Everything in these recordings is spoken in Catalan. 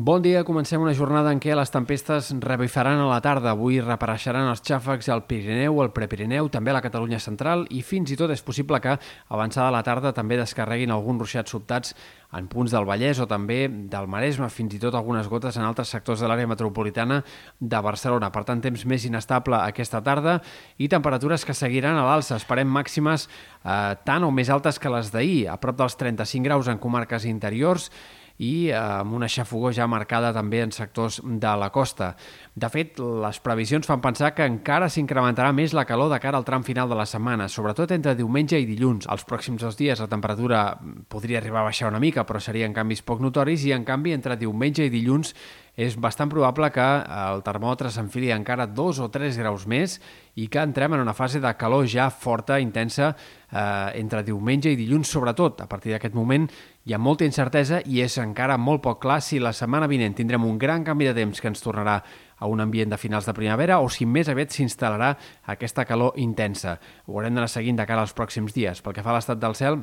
Bon dia, comencem una jornada en què les tempestes revifaran a la tarda. Avui repareixeran els xàfecs al Pirineu, al Prepirineu, també a la Catalunya central i fins i tot és possible que avançada la tarda també descarreguin alguns ruixats sobtats en punts del Vallès o també del Maresme, fins i tot algunes gotes en altres sectors de l'àrea metropolitana de Barcelona. Per tant, temps més inestable aquesta tarda i temperatures que seguiran a l'alça. Esperem màximes eh, tan o més altes que les d'ahir, a prop dels 35 graus en comarques interiors i amb una xafogó ja marcada també en sectors de la costa. De fet, les previsions fan pensar que encara s'incrementarà més la calor de cara al tram final de la setmana, sobretot entre diumenge i dilluns. Els pròxims dos dies la temperatura podria arribar a baixar una mica, però serien canvis poc notoris i, en canvi, entre diumenge i dilluns és bastant probable que el termòmetre s'enfili encara 2 o 3 graus més i que entrem en una fase de calor ja forta, intensa, eh, entre diumenge i dilluns sobretot. A partir d'aquest moment hi ha molta incertesa i és encara molt poc clar si la setmana vinent tindrem un gran canvi de temps que ens tornarà a un ambient de finals de primavera o si més aviat s'instal·larà aquesta calor intensa. Ho haurem d'anar seguint de cara als pròxims dies. Pel que fa a l'estat del cel,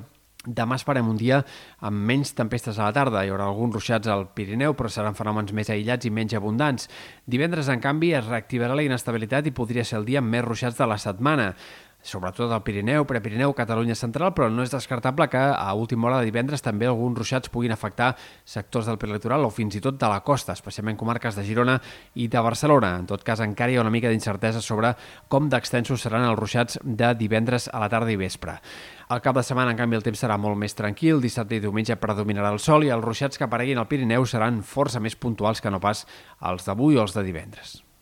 Demà esperem un dia amb menys tempestes a la tarda. Hi haurà alguns ruixats al Pirineu, però seran fenòmens més aïllats i menys abundants. Divendres, en canvi, es reactivarà la inestabilitat i podria ser el dia amb més ruixats de la setmana sobretot al Pirineu, Prepirineu, Catalunya Central, però no és descartable que a última hora de divendres també alguns ruixats puguin afectar sectors del prelitoral o fins i tot de la costa, especialment comarques de Girona i de Barcelona. En tot cas, encara hi ha una mica d'incertesa sobre com d'extensos seran els ruixats de divendres a la tarda i vespre. Al cap de setmana, en canvi, el temps serà molt més tranquil. Dissabte i diumenge predominarà el sol i els ruixats que apareguin al Pirineu seran força més puntuals que no pas els d'avui o els de divendres.